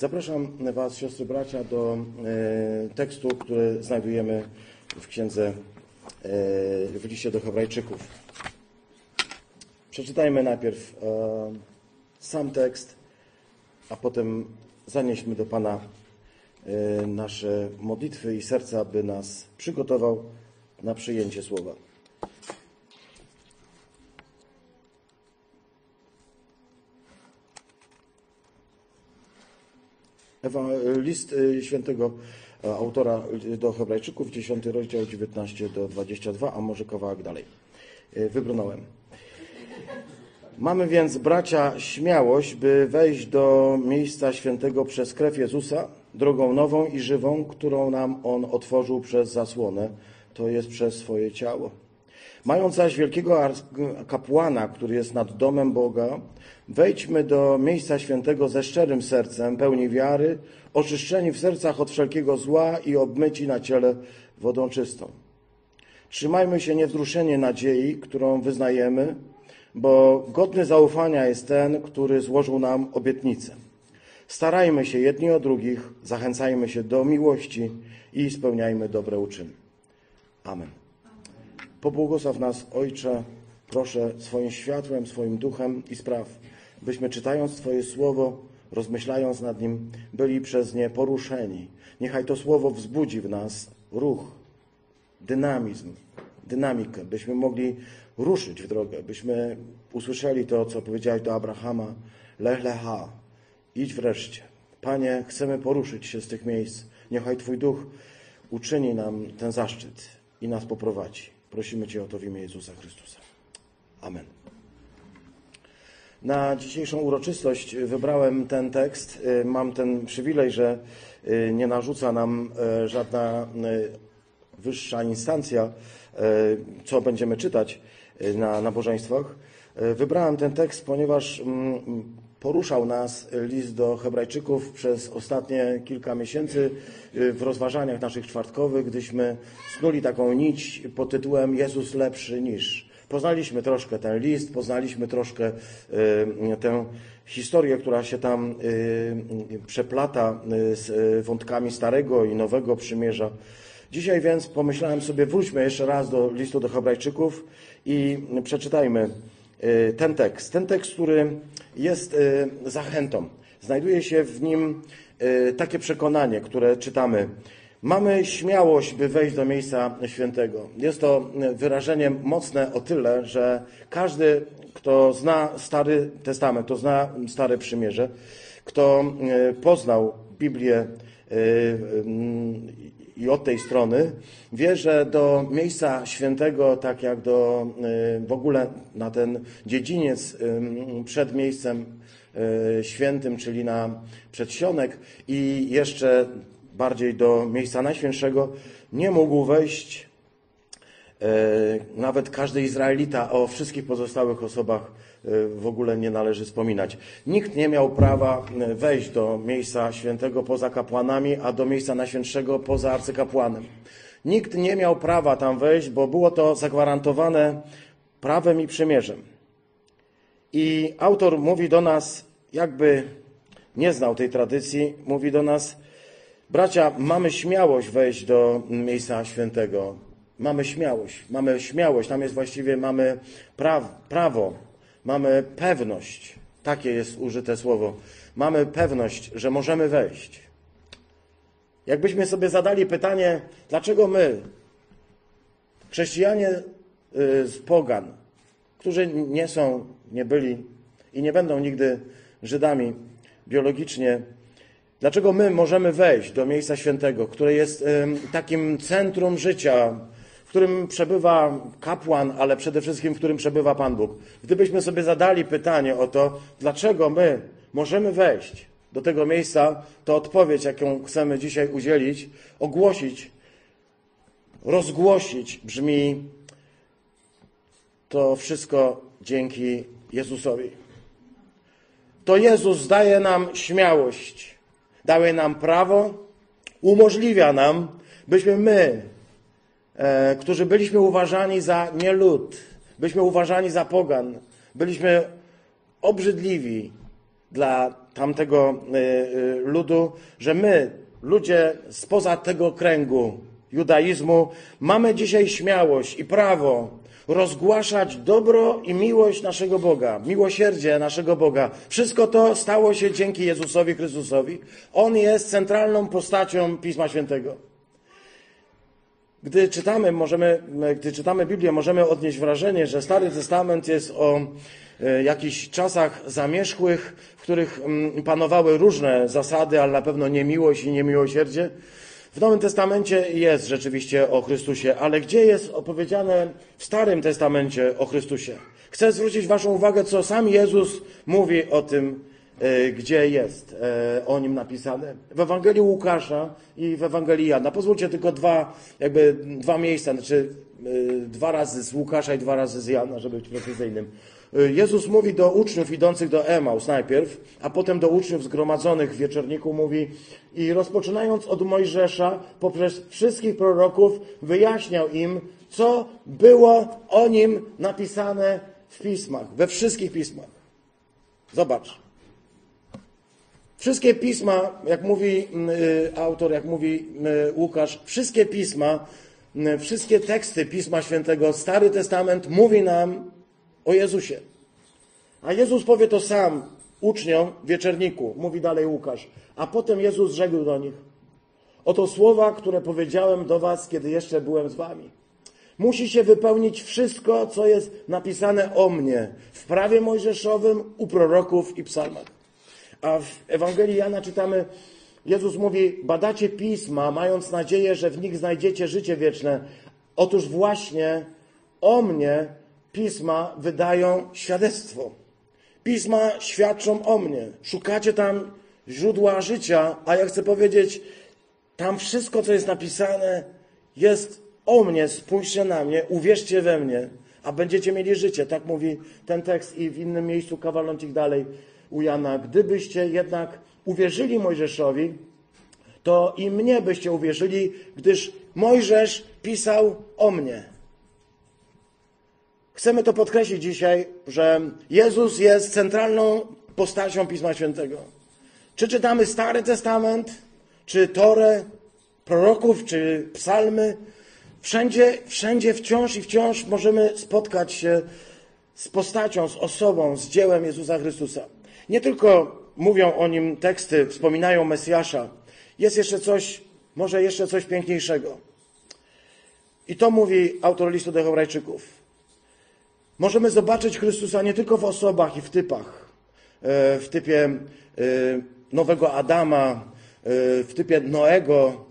Zapraszam Was, siostry, bracia, do e, tekstu, który znajdujemy w księdze, e, w liście do Hebrajczyków. Przeczytajmy najpierw e, sam tekst, a potem zanieśmy do Pana nasze modlitwy i serca, aby nas przygotował na przyjęcie słowa. List y, świętego e, autora do Hebrajczyków, 10 rozdział 19 do 22, a może kawałek dalej. Wybrnąłem. Mamy więc, bracia, śmiałość, by wejść do miejsca świętego przez krew Jezusa, drogą nową i żywą, którą nam On otworzył przez zasłonę, to jest przez swoje ciało. Mając zaś wielkiego kapłana, który jest nad domem Boga, wejdźmy do miejsca świętego ze szczerym sercem, pełni wiary, oczyszczeni w sercach od wszelkiego zła i obmyci na ciele wodą czystą. Trzymajmy się niewzruszenie nadziei, którą wyznajemy, bo godny zaufania jest ten, który złożył nam obietnicę. Starajmy się jedni o drugich, zachęcajmy się do miłości i spełniajmy dobre uczyny. Amen. Pobłogosław nas, Ojcze, proszę swoim światłem, swoim duchem i spraw, byśmy czytając Twoje słowo, rozmyślając nad nim, byli przez nie poruszeni. Niechaj to słowo wzbudzi w nas ruch, dynamizm, dynamikę, byśmy mogli ruszyć w drogę, byśmy usłyszeli to, co powiedziałeś do Abrahama, lech lecha, idź wreszcie. Panie, chcemy poruszyć się z tych miejsc. Niechaj Twój duch uczyni nam ten zaszczyt i nas poprowadzi. Prosimy Cię o to w imię Jezusa Chrystusa. Amen. Na dzisiejszą uroczystość wybrałem ten tekst. Y, Mam ten przywilej, że y, nie narzuca nam y, żadna wyższa instancja, co będziemy czytać na nabożeństwach. Wybrałem ten tekst, ponieważ mm, poruszał nas list do Hebrajczyków przez ostatnie kilka miesięcy y, w rozważaniach naszych czwartkowych, gdyśmy snuli taką nić pod tytułem Jezus lepszy niż. Poznaliśmy troszkę ten list, poznaliśmy troszkę y, tę historię, która się tam y, przeplata z wątkami Starego i Nowego Przymierza. Dzisiaj więc pomyślałem sobie, wróćmy jeszcze raz do listu do Hebrajczyków i przeczytajmy ten tekst. Ten tekst, który jest y, zachętą. Znajduje się w nim y, takie przekonanie, które czytamy. Mamy śmiałość, by wejść do miejsca świętego. Jest to wyrażenie mocne o tyle, że każdy, kto zna Stary Testament, kto zna Stare Przymierze, kto y, poznał Biblię y, y, i od tej strony wie, że do miejsca świętego, tak jak do y, w ogóle na ten dziedziniec y, przed miejscem y, świętym, czyli na przedsionek i jeszcze bardziej do miejsca najświętszego, nie mógł wejść nawet każdy Izraelita, o wszystkich pozostałych osobach w ogóle nie należy wspominać. Nikt nie miał prawa e, wejść do miejsca świętego poza kapłanami, a do miejsca najświętszego poza arcykapłanem. Nikt nie miał prawa tam wejść, bo było to zagwarantowane prawem i przymierzem. I autor mówi do nas, jakby nie znał tej tradycji, mówi do nas, bracia, mamy śmiałość wejść do miejsca świętego. Mamy śmiałość, mamy śmiałość, tam jest właściwie, mamy praw, prawo, mamy pewność, takie jest użyte słowo, mamy pewność, że możemy wejść. Jakbyśmy sobie zadali pytanie, dlaczego my, chrześcijanie y, z pogan, którzy nie są, nie byli i nie będą nigdy Żydami biologicznie, dlaczego my możemy wejść do miejsca świętego, które jest takim centrum życia, którym przebywa kapłan, ale przede wszystkim w którym przebywa Pan Bóg. Gdybyśmy sobie zadali pytanie o to, dlaczego my możemy wejść do tego miejsca, to odpowiedź, jaką chcemy dzisiaj udzielić, ogłosić, rozgłosić, brzmi to wszystko dzięki Jezusowi. To Jezus daje nam śmiałość, daje nam prawo, umożliwia nam, byśmy my, którzy byliśmy uważani za nielud, byliśmy uważani za pogan, byliśmy obrzydliwi, dla tamtego y, y, ludu, że my, ludzie spoza tego kręgu judaizmu, mamy dzisiaj śmiałość i prawo rozgłaszać dobro i miłość naszego Boga, miłosierdzie naszego Boga. Wszystko to stało się dzięki Jezusowi Chrystusowi. On jest centralną postacią Pisma Świętego. Gdy czytamy, możemy, gdy czytamy Biblię, możemy odnieść wrażenie, że Stary Testament jest o e, jakichś czasach zamierzchłych, w których mm, panowały różne zasady, ale na pewno nie miłość i niemiłosierdzie. W Nowym Testamencie jest rzeczywiście o Chrystusie, ale gdzie jest opowiedziane w Starym Testamencie o Chrystusie? Chcę zwrócić Waszą uwagę, co sam Jezus mówi o tym, gdzie jest e, o nim napisane. W Ewangelii Łukasza i w Ewangelii Jana. Pozwólcie tylko dwa, jakby dwa miejsca, znaczy e, dwa razy z Łukasza i dwa razy z Jana, żeby być precyzyjnym. Jezus mówi do uczniów idących do Emaus najpierw, a potem do uczniów zgromadzonych w wieczorniku mówi i rozpoczynając od Mojżesza, poprzez wszystkich proroków wyjaśniał im, co było o nim napisane w pismach, we wszystkich pismach. Zobacz. Wszystkie pisma, jak mówi y, autor, jak mówi y, Łukasz, wszystkie pisma, y, wszystkie teksty Pisma Świętego, Stary Testament mówi nam o Jezusie. A Jezus powie to sam uczniom w wieczerniku, mówi dalej Łukasz. A potem Jezus rzekł do nich: Oto słowa, które powiedziałem do was, kiedy jeszcze byłem z wami. Musi się wypełnić wszystko, co jest napisane o mnie w prawie mojżeszowym, u proroków i psalmach. A w Ewangelii Jana czytamy, Jezus mówi, badacie pisma, mając nadzieję, że w nich znajdziecie życie wieczne. Otóż właśnie o mnie pisma wydają świadectwo. Pisma świadczą o mnie. Szukacie tam źródła życia, a ja chcę powiedzieć, tam wszystko, co jest napisane, jest o mnie. Spójrzcie na mnie, uwierzcie we mnie, a będziecie mieli życie. Tak mówi ten tekst i w innym miejscu kawalącik dalej u Jana. Gdybyście jednak uwierzyli Mojżeszowi, to i mnie byście uwierzyli, gdyż Mojżesz pisał o mnie. Chcemy to podkreślić dzisiaj, że Jezus jest centralną postacią Pisma Świętego. Czy czytamy Stary Testament, czy Torę, proroków, czy psalmy, wszędzie, wszędzie wciąż i wciąż możemy spotkać się z postacią, z osobą, z dziełem Jezusa Chrystusa. Nie tylko mówią o nim teksty, wspominają Mesjasza. Jest jeszcze coś, może jeszcze coś piękniejszego. I to mówi autor listu do Hebrajczyków. Możemy zobaczyć Chrystusa nie tylko w osobach i w typach. E, w typie e, nowego Adama, e, w typie Noego,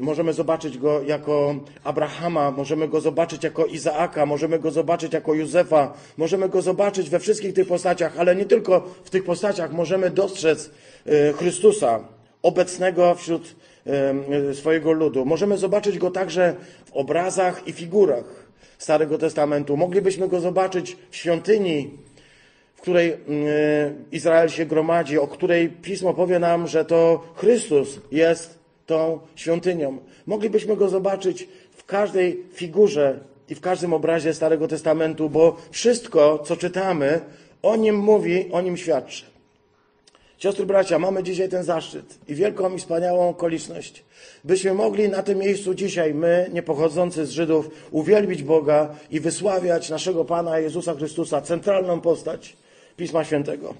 Możemy zobaczyć go jako Abrahama, możemy go zobaczyć jako Izaaka, możemy go zobaczyć jako Józefa, możemy go zobaczyć we wszystkich tych postaciach, ale nie tylko w tych postaciach możemy dostrzec Chrystusa obecnego wśród swojego ludu. Możemy zobaczyć go także w obrazach i figurach. Starego Testamentu. Moglibyśmy go zobaczyć w świątyni, w której mm, Izrael się gromadzi, o której Pismo powie nam, że to Chrystus jest tą świątynią. Moglibyśmy go zobaczyć w każdej figurze i w każdym obrazie Starego Testamentu, bo wszystko, co czytamy, o nim mówi, o nim świadczy. Siostry, bracia, mamy dzisiaj ten zaszczyt i wielką i wspaniałą okoliczność, byśmy mogli na tym miejscu dzisiaj, my, nie pochodzący z Żydów, uwielbić Boga i wysławiać naszego Pana Jezusa Chrystusa, centralną postać Pisma Świętego.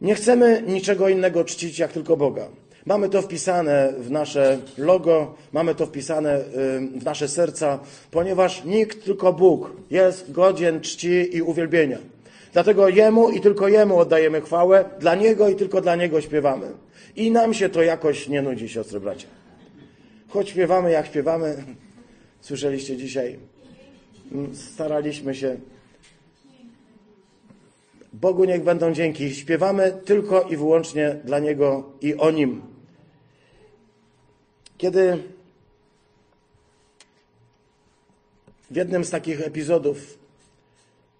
Nie chcemy niczego innego czcić, jak tylko Boga. Mamy to wpisane w nasze logo, mamy to wpisane w nasze serca, ponieważ nikt, tylko Bóg jest godzien czci i uwielbienia. Dlatego Jemu i tylko Jemu oddajemy chwałę, dla Niego i tylko dla Niego śpiewamy. I nam się to jakoś nie nudzi, siostry bracia. Choć śpiewamy jak śpiewamy, słyszeliście dzisiaj, mm, staraliśmy się. Bogu niech będą dzięki. Śpiewamy tylko i wyłącznie dla Niego i o Nim. Kiedy w jednym z takich epizodów,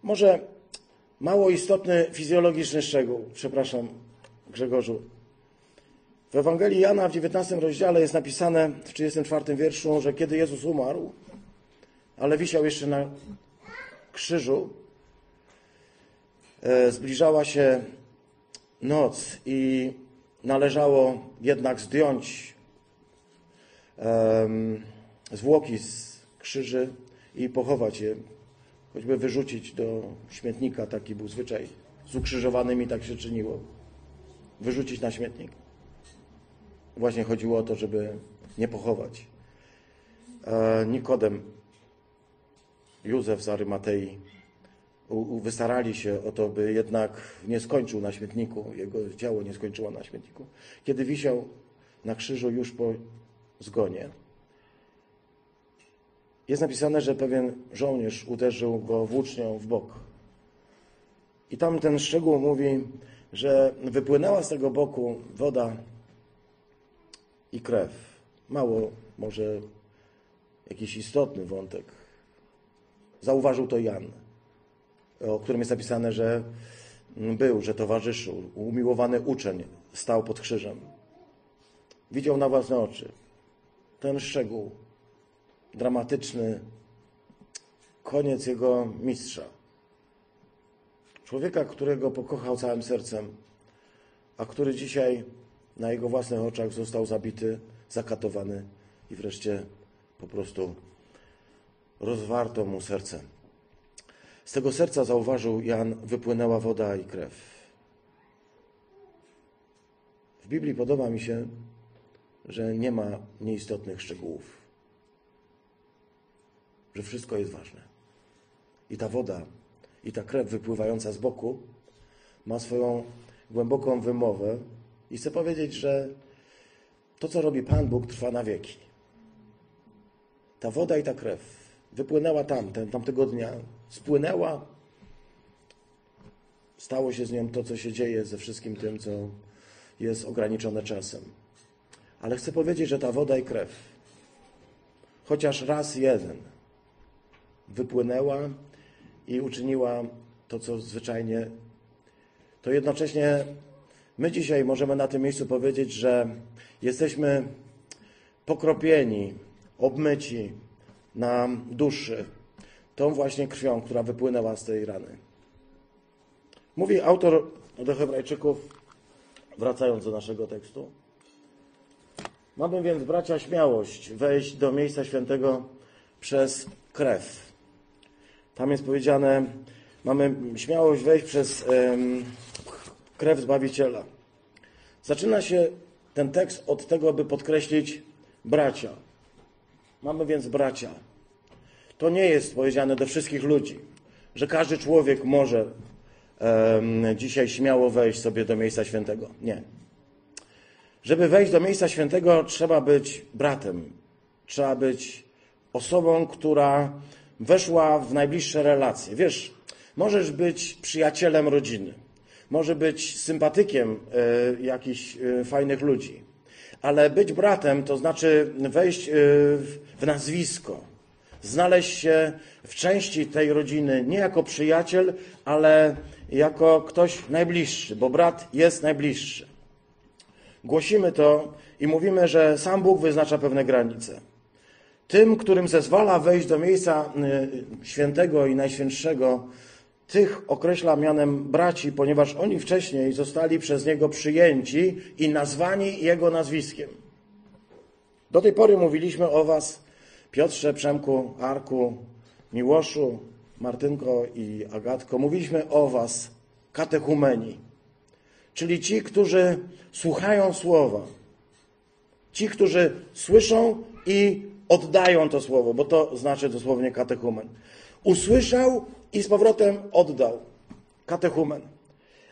może mało istotny fizjologiczny szczegół, przepraszam Grzegorzu. W Ewangelii Jana w 19 rozdziale jest napisane w 34 wierszu, że kiedy Jezus umarł, ale wisiał jeszcze na krzyżu, e, zbliżała się noc i należało jednak zdjąć zwłoki z krzyży i pochować je, choćby wyrzucić do śmietnika, taki był zwyczaj. Z ukrzyżowanymi tak się czyniło. Wyrzucić na śmietnik. Właśnie chodziło o to, żeby nie pochować. E, Nikodem, Józef z Arymatei wystarali się o to, by jednak nie skończył na śmietniku, jego ciało nie skończyło na śmietniku. Kiedy wisiał na krzyżu już po zgonie, jest napisane, że pewien żołnierz uderzył go włócznią w bok. I tam ten szczegół mówi, że wypłynęła z tego boku woda i krew. Mało może jakiś istotny wątek. Zauważył to Jan, o którym jest napisane, że był, że towarzyszył, umiłowany uczeń stał pod krzyżem. Widział na własne oczy ten szczegół, dramatyczny koniec jego mistrza. Człowieka, którego pokochał całym sercem, a który dzisiaj na jego własnych oczach został zabity, zakatowany i wreszcie po prostu rozwarto mu serce. Z tego serca, zauważył Jan, wypłynęła woda i krew. W Biblii podoba mi się, że nie ma nieistotnych szczegółów, że wszystko jest ważne. I ta woda, i ta krew wypływająca z boku ma swoją głęboką wymowę. I chcę powiedzieć, że to, co robi Pan Bóg, trwa na wieki. Ta woda i ta krew wypłynęła tam, ten, tamtego dnia, spłynęła. Stało się z nią to, co się dzieje ze wszystkim tym, co jest ograniczone czasem. Ale chcę powiedzieć, że ta woda i krew, chociaż raz jeden, wypłynęła i uczyniła to, co zwyczajnie, to jednocześnie my dzisiaj możemy na tym miejscu powiedzieć, że jesteśmy pokropieni, obmyci na duszy tą właśnie krwią, która wypłynęła z tej rany. Mówi autor do Hebrajczyków, wracając do naszego tekstu. Mamy więc, bracia, śmiałość wejść do miejsca świętego przez krew. Tam jest powiedziane, mamy śmiałość wejść przez krew Zbawiciela. Zaczyna się ten tekst od tego, by podkreślić bracia. Mamy więc bracia. To nie jest powiedziane do wszystkich ludzi, że każdy człowiek może dzisiaj śmiało wejść sobie do miejsca świętego. Nie. Żeby wejść do miejsca świętego, trzeba być bratem, trzeba być osobą, która weszła w najbliższe relacje. Wiesz, możesz być przyjacielem rodziny, może być sympatykiem y, jakichś y, fajnych ludzi, ale być bratem to znaczy wejść y, w nazwisko, znaleźć się w części tej rodziny nie jako przyjaciel, ale jako ktoś najbliższy, bo brat jest najbliższy. Głosimy to i mówimy, że sam Bóg wyznacza pewne granice. Tym, którym zezwala wejść do miejsca y, świętego i najświętszego, tych określa mianem braci, ponieważ oni wcześniej zostali przez Niego przyjęci i nazwani Jego nazwiskiem. Do tej pory mówiliśmy o Was, Piotrze, Przemku, Arku, Miłoszu, Martynko i Agatko. Mówiliśmy o Was, katechumeni czyli ci, którzy słuchają słowa. Ci, którzy słyszą i oddają to słowo, bo to znaczy dosłownie katechumen. Usłyszał i z powrotem oddał. Katechumen.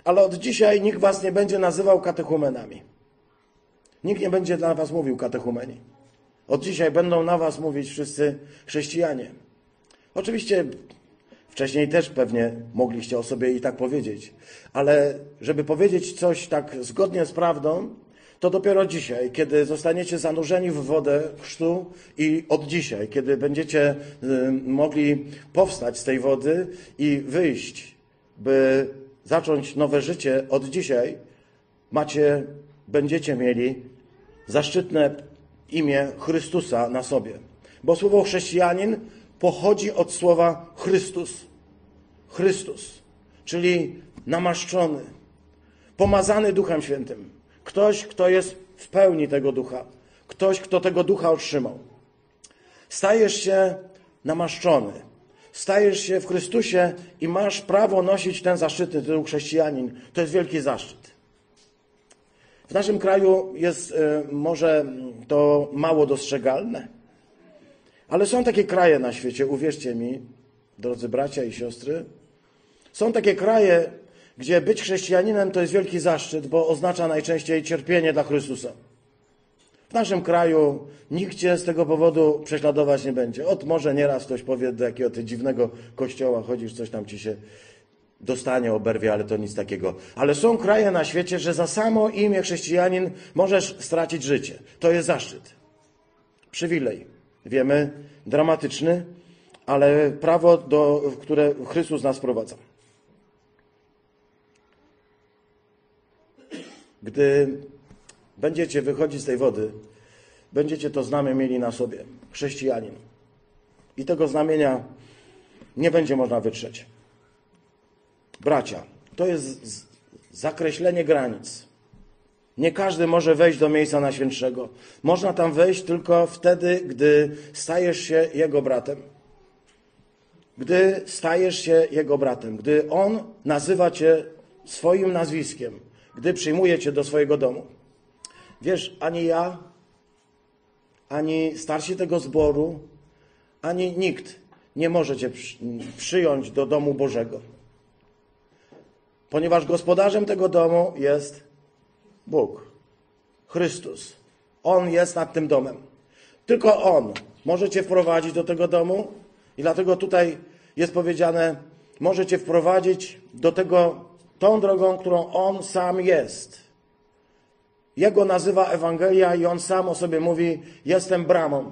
Ale od dzisiaj nikt was nie będzie nazywał katechumenami. Nikt nie będzie dla was mówił katechumeni. Od dzisiaj będą na was mówić wszyscy chrześcijanie. Oczywiście Wcześniej też pewnie mogliście o sobie i tak powiedzieć, ale żeby powiedzieć coś tak zgodnie z prawdą, to dopiero dzisiaj, kiedy zostaniecie zanurzeni w wodę chrztu i od dzisiaj, kiedy będziecie y, mogli powstać z tej wody i wyjść, by zacząć nowe życie od dzisiaj, macie, będziecie mieli zaszczytne imię Chrystusa na sobie. Bo słowo chrześcijanin pochodzi od słowa Chrystus. Chrystus, czyli namaszczony. pomazany Duchem Świętym. Ktoś, kto jest w pełni tego ducha. Ktoś, kto tego ducha otrzymał. Stajesz się namaszczony. Stajesz się w Chrystusie i masz prawo nosić ten zaszczytny tytuł chrześcijanin. To jest wielki zaszczyt. W naszym kraju jest e, może to mało dostrzegalne, ale są takie kraje na świecie, uwierzcie mi, drodzy bracia i siostry, są takie kraje, gdzie być chrześcijaninem to jest wielki zaszczyt, bo oznacza najczęściej cierpienie dla Chrystusa. W naszym kraju nikt cię z tego powodu prześladować nie będzie. Od może nieraz ktoś powie, do jakiego ty dziwnego kościoła chodzisz, coś tam ci się dostanie, oberwie, ale to nic takiego. Ale są kraje na świecie, że za samo imię chrześcijanin możesz stracić życie. To jest zaszczyt. Przywilej. Wiemy, dramatyczny, ale prawo, do, które Chrystus nas prowadza. Gdy będziecie wychodzić z tej wody, będziecie to znamię mieli na sobie, chrześcijanin. I tego znamienia nie będzie można wytrzeć. Bracia, to jest zakreślenie granic. Nie każdy może wejść do miejsca najświętszego. Można tam wejść tylko wtedy, gdy stajesz się jego bratem. Gdy stajesz się jego bratem, gdy on nazywa cię swoim nazwiskiem, gdy przyjmuje cię do swojego domu. Wiesz, ani ja, ani starsi tego zboru, ani nikt nie może cię przyjąć do domu Bożego. Ponieważ gospodarzem tego domu jest Bóg, Chrystus. On jest nad tym domem. Tylko On może cię wprowadzić do tego domu i dlatego tutaj jest powiedziane, może cię wprowadzić do tego tą drogą, którą On sam jest. Jego nazywa Ewangelia i On sam o sobie mówi, jestem bramą.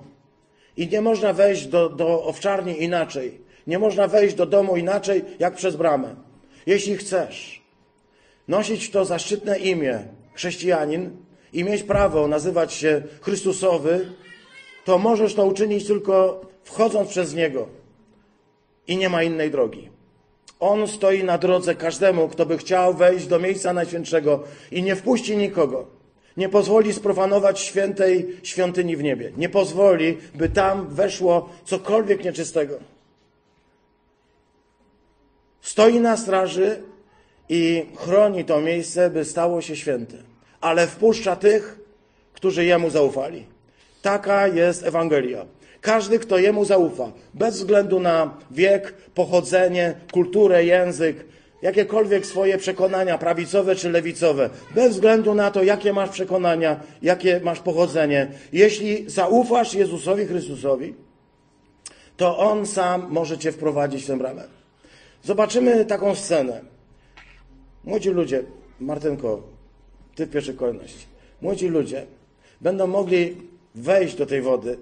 I nie można wejść do, do owczarni inaczej. Nie można wejść do domu inaczej, jak przez bramę. Jeśli chcesz nosić to zaszczytne imię chrześcijanin i mieć prawo nazywać się Chrystusowy, to możesz to uczynić tylko wchodząc przez Niego. I nie ma innej drogi. On stoi na drodze każdemu, kto by chciał wejść do miejsca najświętszego i nie wpuści nikogo. Nie pozwoli sprofanować świętej świątyni w niebie. Nie pozwoli, by tam weszło cokolwiek nieczystego. Stoi na straży i chroni to miejsce, by stało się święte. Ale wpuszcza tych, którzy Jemu zaufali. Taka jest Ewangelia. Każdy, kto Jemu zaufa, bez względu na wiek, pochodzenie, kulturę, język, jakiekolwiek swoje przekonania, prawicowe czy lewicowe, bez względu na to, jakie masz przekonania, jakie masz pochodzenie, jeśli zaufasz Jezusowi Chrystusowi, to On sam może Cię wprowadzić w tę bramę. Zobaczymy taką scenę. Młodzi ludzie, Martynko, Ty w pierwszej kolejności, młodzi ludzie będą mogli wejść do tej wody.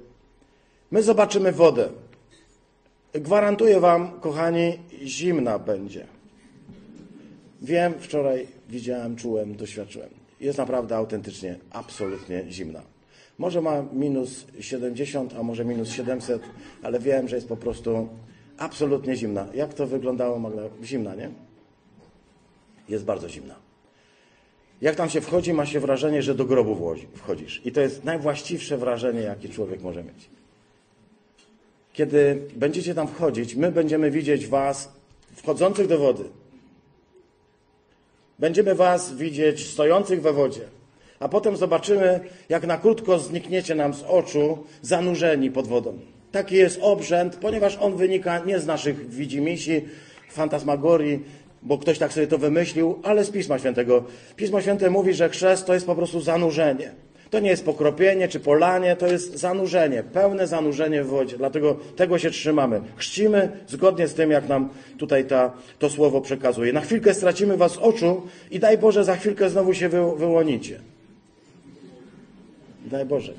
My zobaczymy wodę. Gwarantuję Wam, kochani, zimna będzie. Wiem, wczoraj widziałem, czułem, doświadczyłem. Jest naprawdę autentycznie, absolutnie zimna. Może ma minus 70, a może minus 700, ale wiem, że jest po prostu absolutnie zimna. Jak to wyglądało, Magda? Zimna, nie? Jest bardzo zimna. Jak tam się wchodzi, ma się wrażenie, że do grobu wchodzisz. I to jest najwłaściwsze wrażenie, jakie człowiek może mieć. Kiedy będziecie tam wchodzić, my będziemy widzieć Was wchodzących do wody. Będziemy Was widzieć stojących we wodzie, a potem zobaczymy, jak na krótko znikniecie nam z oczu, zanurzeni pod wodą. Taki jest obrzęd, ponieważ on wynika nie z naszych widzimisi, fantasmagorii, bo ktoś tak sobie to wymyślił, ale z Pisma Świętego. Pismo Święte mówi, że chrzest to jest po prostu zanurzenie. To nie jest pokropienie czy polanie, to jest zanurzenie, pełne zanurzenie w wodzie. Dlatego tego się trzymamy. Chrzcimy zgodnie z tym, jak nam tutaj ta, to słowo przekazuje. Na chwilkę stracimy was z oczu i daj Boże, za chwilkę znowu się wy, wyłonicie. Daj Boże.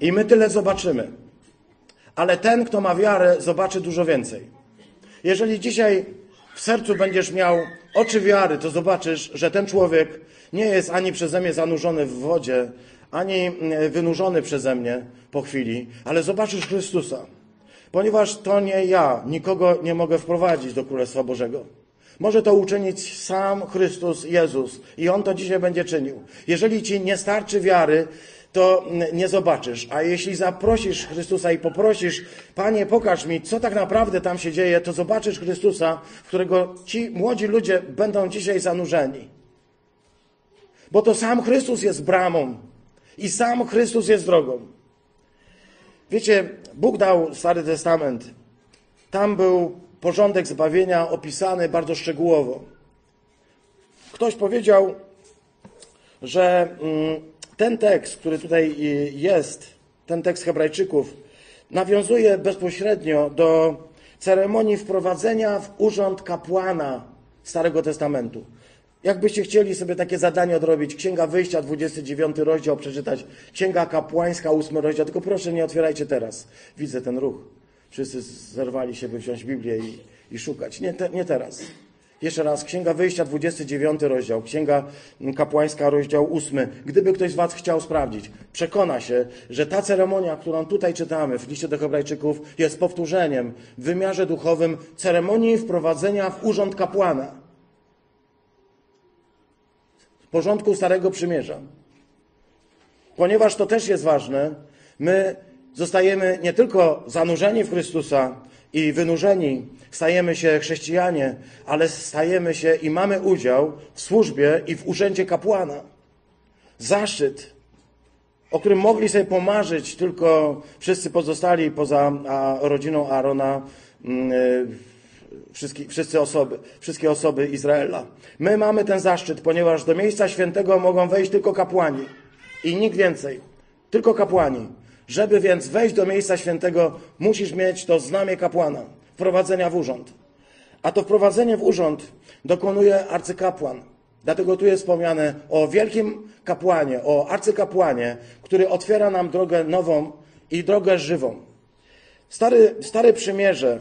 I my tyle zobaczymy. Ale ten, kto ma wiarę, zobaczy dużo więcej. Jeżeli dzisiaj w sercu będziesz miał oczy wiary, to zobaczysz, że ten człowiek nie jest ani przeze mnie zanurzony w wodzie, ani mm, wynurzony przeze mnie po chwili, ale zobaczysz Chrystusa. Ponieważ to nie ja nikogo nie mogę wprowadzić do Królestwa Bożego. Może to uczynić sam Chrystus Jezus i On to dzisiaj będzie czynił. Jeżeli ci nie starczy wiary, to nie zobaczysz. A jeśli zaprosisz Chrystusa i poprosisz, Panie, pokaż mi, co tak naprawdę tam się dzieje, to zobaczysz Chrystusa, w którego ci młodzi ludzie będą dzisiaj zanurzeni. Bo to sam Chrystus jest bramą i sam Chrystus jest drogą. Wiecie, Bóg dał Stary Testament. Tam był porządek zbawienia opisany bardzo szczegółowo. Ktoś powiedział, że mm, ten tekst, który tutaj jest, ten tekst Hebrajczyków, nawiązuje bezpośrednio do ceremonii wprowadzenia w urząd kapłana Starego Testamentu. Jakbyście chcieli sobie takie zadanie odrobić, Księga Wyjścia, 29 rozdział przeczytać, Księga Kapłańska, 8 rozdział, tylko proszę nie otwierajcie teraz. Widzę ten ruch. Wszyscy zerwali się, by wziąć Biblię i, i szukać. Nie, te, nie teraz. Jeszcze raz, Księga Wyjścia, 29 rozdział, Księga Kapłańska, rozdział 8. Gdyby ktoś z Was chciał sprawdzić, przekona się, że ta ceremonia, którą tutaj czytamy w liście do Hebrajczyków, jest powtórzeniem w wymiarze duchowym ceremonii wprowadzenia w urząd kapłana. W porządku Starego Przymierza. Ponieważ to też jest ważne, my zostajemy nie tylko zanurzeni w Chrystusa i wynurzeni, stajemy się chrześcijanie, ale stajemy się i mamy udział w służbie i w urzędzie kapłana. Zaszczyt, o którym mogli sobie pomarzyć tylko wszyscy pozostali poza rodziną Aarona, mm, y, wszyscy, wszyscy osoby, wszystkie osoby Izraela. My mamy ten zaszczyt, ponieważ do miejsca świętego mogą wejść tylko kapłani i nikt więcej. Tylko kapłani. Żeby więc wejść do miejsca świętego, musisz mieć to znamie kapłana, wprowadzenia w urząd. A to wprowadzenie w urząd dokonuje arcykapłan. Dlatego tu jest wspomniane o wielkim kapłanie, o arcykapłanie, który otwiera nam drogę nową i drogę żywą. Stary, stare przymierze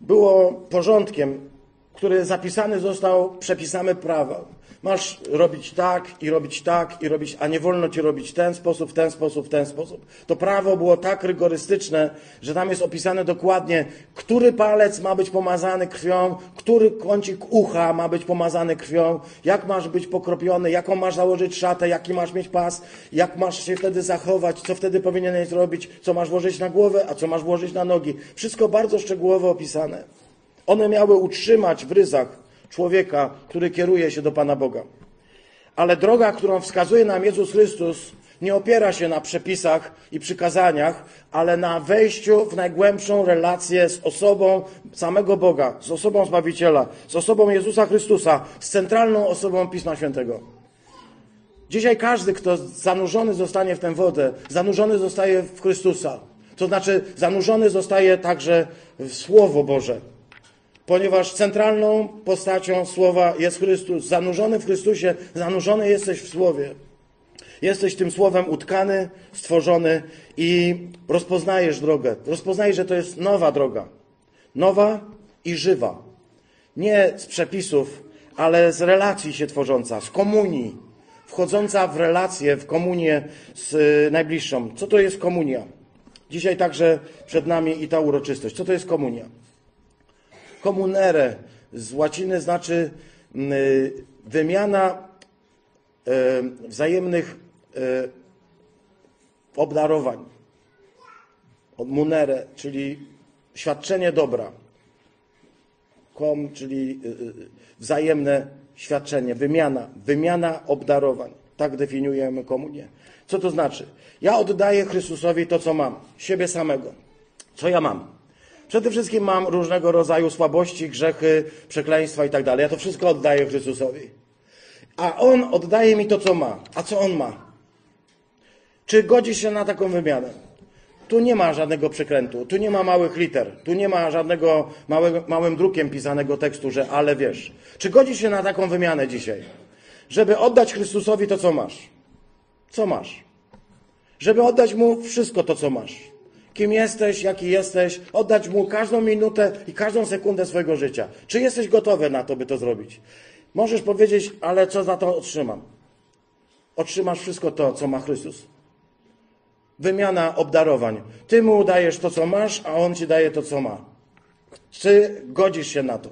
było porządkiem, który zapisany został przepisami prawa. Masz robić tak i robić tak i robić, a nie wolno ci robić w ten sposób, w ten sposób, w ten sposób. To prawo było tak rygorystyczne, że tam jest opisane dokładnie, który palec ma być pomazany krwią, który kącik ucha ma być pomazany krwią, jak masz być pokropiony, jaką masz założyć szatę, jaki masz mieć pas, jak masz się wtedy zachować, co wtedy powinieneś zrobić, co masz włożyć na głowę, a co masz włożyć na nogi. Wszystko bardzo szczegółowo opisane. One miały utrzymać w ryzach człowieka, który kieruje się do Pana Boga. Ale droga, którą wskazuje nam Jezus Chrystus, nie opiera się na przepisach i przykazaniach, ale na wejściu w najgłębszą relację z osobą samego Boga, z osobą Zbawiciela, z osobą Jezusa Chrystusa, z centralną osobą Pisma Świętego. Dzisiaj każdy, kto zanurzony zostanie w tę wodę, zanurzony zostaje w Chrystusa. To znaczy, zanurzony zostaje także w Słowo Boże ponieważ centralną postacią Słowa jest Chrystus. Zanurzony w Chrystusie, zanurzony jesteś w Słowie. Jesteś tym Słowem utkany, stworzony i rozpoznajesz drogę. Rozpoznajesz, że to jest nowa droga. Nowa i żywa. Nie z przepisów, ale z relacji się tworząca, z komunii. Wchodząca w relację, w komunię z y, najbliższą. Co to jest komunia? Dzisiaj także przed nami i ta uroczystość. Co to jest komunia? Komunere z łaciny znaczy mm, y, wymiana e, wzajemnych e, obdarowań. Munere, czyli świadczenie dobra. Kom, czyli y, wzajemne świadczenie, wymiana, wymiana obdarowań. Tak definiujemy komunię. Co to znaczy? Ja oddaję Chrystusowi to, co mam, siebie samego. Co ja mam? Przede wszystkim mam różnego rodzaju słabości, grzechy, przekleństwa i tak dalej. Ja to wszystko oddaję Chrystusowi. A On oddaje mi to, co ma. A co On ma? Czy godzi się na taką wymianę? Tu nie ma żadnego przekrętu, tu nie ma małych liter, tu nie ma żadnego małym drukiem pisanego tekstu, że ale wiesz. Czy godzi się na taką wymianę dzisiaj? Żeby oddać Chrystusowi to, co masz. Co masz? Żeby oddać Mu wszystko to, co masz kim jesteś, jaki jesteś, oddać Mu każdą minutę i każdą sekundę swojego życia. Czy jesteś gotowy na to, by to zrobić? Możesz powiedzieć, ale co za to otrzymam? Otrzymasz wszystko to, co ma Chrystus. wymiana obdarowań. Ty mu dajesz to, co masz, a on ci daje to, co ma. Czy godzisz się na to?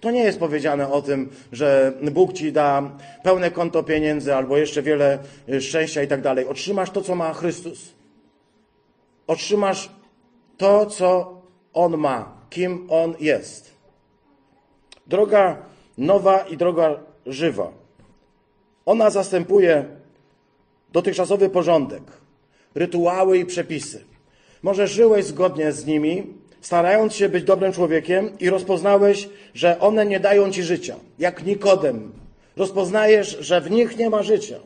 To nie jest powiedziane o tym, że Bóg ci da pełne konto pieniędzy albo jeszcze wiele y, szczęścia i tak dalej. Otrzymasz to, co ma Chrystus. Otrzymasz to, co On ma, kim On jest. Droga nowa i droga żywa. Ona zastępuje dotychczasowy porządek, rytuały i przepisy. Może żyłeś zgodnie z nimi, starając się być dobrym człowiekiem i rozpoznałeś, że one nie dają ci życia, jak Nikodem. Rozpoznajesz, że w nich nie ma życia,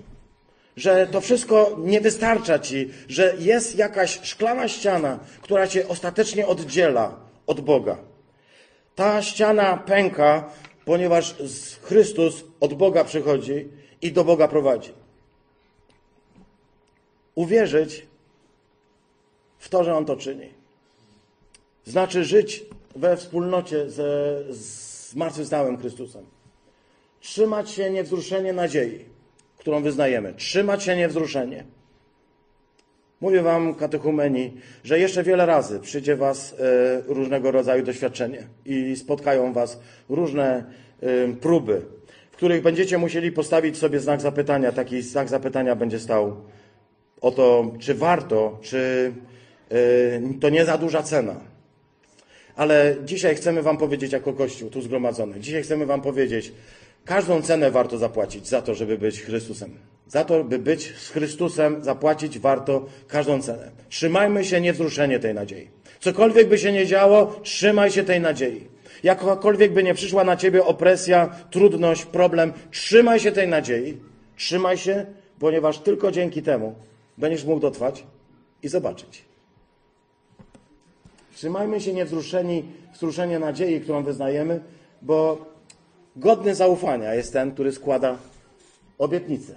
że to wszystko nie wystarcza ci, że jest jakaś szklana ściana, która cię ostatecznie oddziela od Boga. Ta ściana pęka, ponieważ Chrystus od Boga przychodzi i do Boga prowadzi. Uwierzyć w to, że On to czyni. Znaczy żyć we wspólnocie ze zmartwychwstałym Chrystusem. Trzymać się niewzruszenie nadziei, którą wyznajemy. Trzymać się niewzruszenie. Mówię wam, katechumeni, że jeszcze wiele razy przyjdzie was e, różnego rodzaju doświadczenie i spotkają was różne e, próby, w których będziecie musieli postawić sobie znak zapytania. Taki znak zapytania będzie stał o to, czy warto, czy e, to nie za duża cena. Ale dzisiaj chcemy wam powiedzieć jako Kościół tu zgromadzony, dzisiaj chcemy wam powiedzieć, każdą cenę warto zapłacić za to, żeby być Chrystusem. Za to, by być z Chrystusem, zapłacić warto każdą cenę. Trzymajmy się niewzruszenie tej nadziei. Cokolwiek by się nie działo, trzymaj się tej nadziei. Jakakolwiek by nie przyszła na ciebie opresja, trudność, problem, trzymaj się tej nadziei. Trzymaj się, ponieważ tylko dzięki temu będziesz mógł dotrwać i zobaczyć. Trzymajmy się niewzruszeni, wzruszenie nadziei, którą wyznajemy, bo godny zaufania jest ten, który składa obietnicę.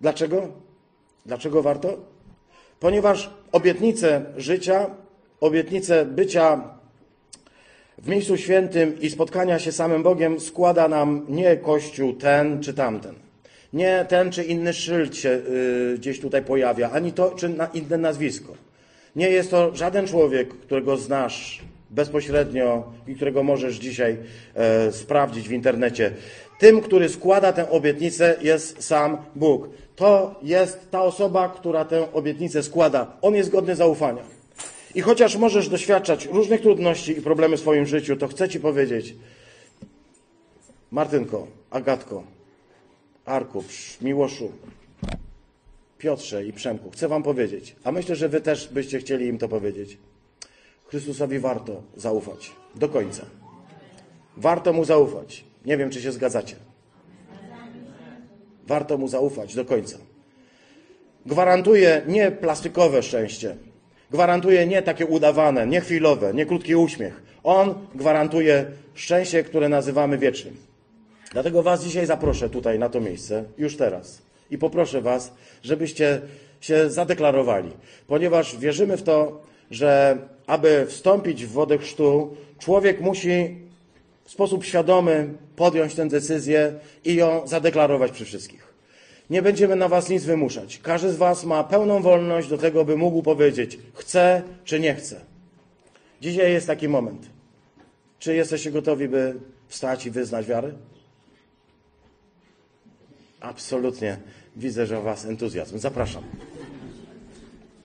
Dlaczego? Dlaczego warto? Ponieważ obietnice życia, obietnice bycia w miejscu świętym i spotkania się samym Bogiem składa nam nie Kościół ten czy tamten. Nie ten czy inny szyld się y, gdzieś tutaj pojawia, ani to czy na inne nazwisko. Nie jest to żaden człowiek, którego znasz bezpośrednio i którego możesz dzisiaj e, sprawdzić w internecie. Tym, który składa tę obietnicę, jest sam Bóg. To jest ta osoba, która tę obietnicę składa. On jest godny zaufania. I chociaż możesz doświadczać różnych trudności i problemy w swoim życiu, to chcę Ci powiedzieć, Martynko, Agatko, Arku, Miłoszu, Piotrze i Przemku, chcę Wam powiedzieć, a myślę, że Wy też byście chcieli im to powiedzieć. Chrystusowi warto zaufać do końca. Warto mu zaufać. Nie wiem, czy się zgadzacie. Warto mu zaufać do końca. Gwarantuje nie plastikowe szczęście. Gwarantuje nie takie udawane, nie chwilowe, nie krótki uśmiech. On gwarantuje szczęście, które nazywamy wiecznym. Dlatego Was dzisiaj zaproszę tutaj na to miejsce, już teraz. I poproszę Was, żebyście się zadeklarowali, ponieważ wierzymy w to, że aby wstąpić w wodę chrztu, człowiek musi w sposób świadomy podjąć tę decyzję i ją zadeklarować przy wszystkich. Nie będziemy na Was nic wymuszać. Każdy z Was ma pełną wolność do tego, by mógł powiedzieć, chcę czy nie chcę. Dzisiaj jest taki moment. Czy jesteście gotowi, by wstać i wyznać wiarę? Absolutnie widzę, że Was entuzjazm. Zapraszam.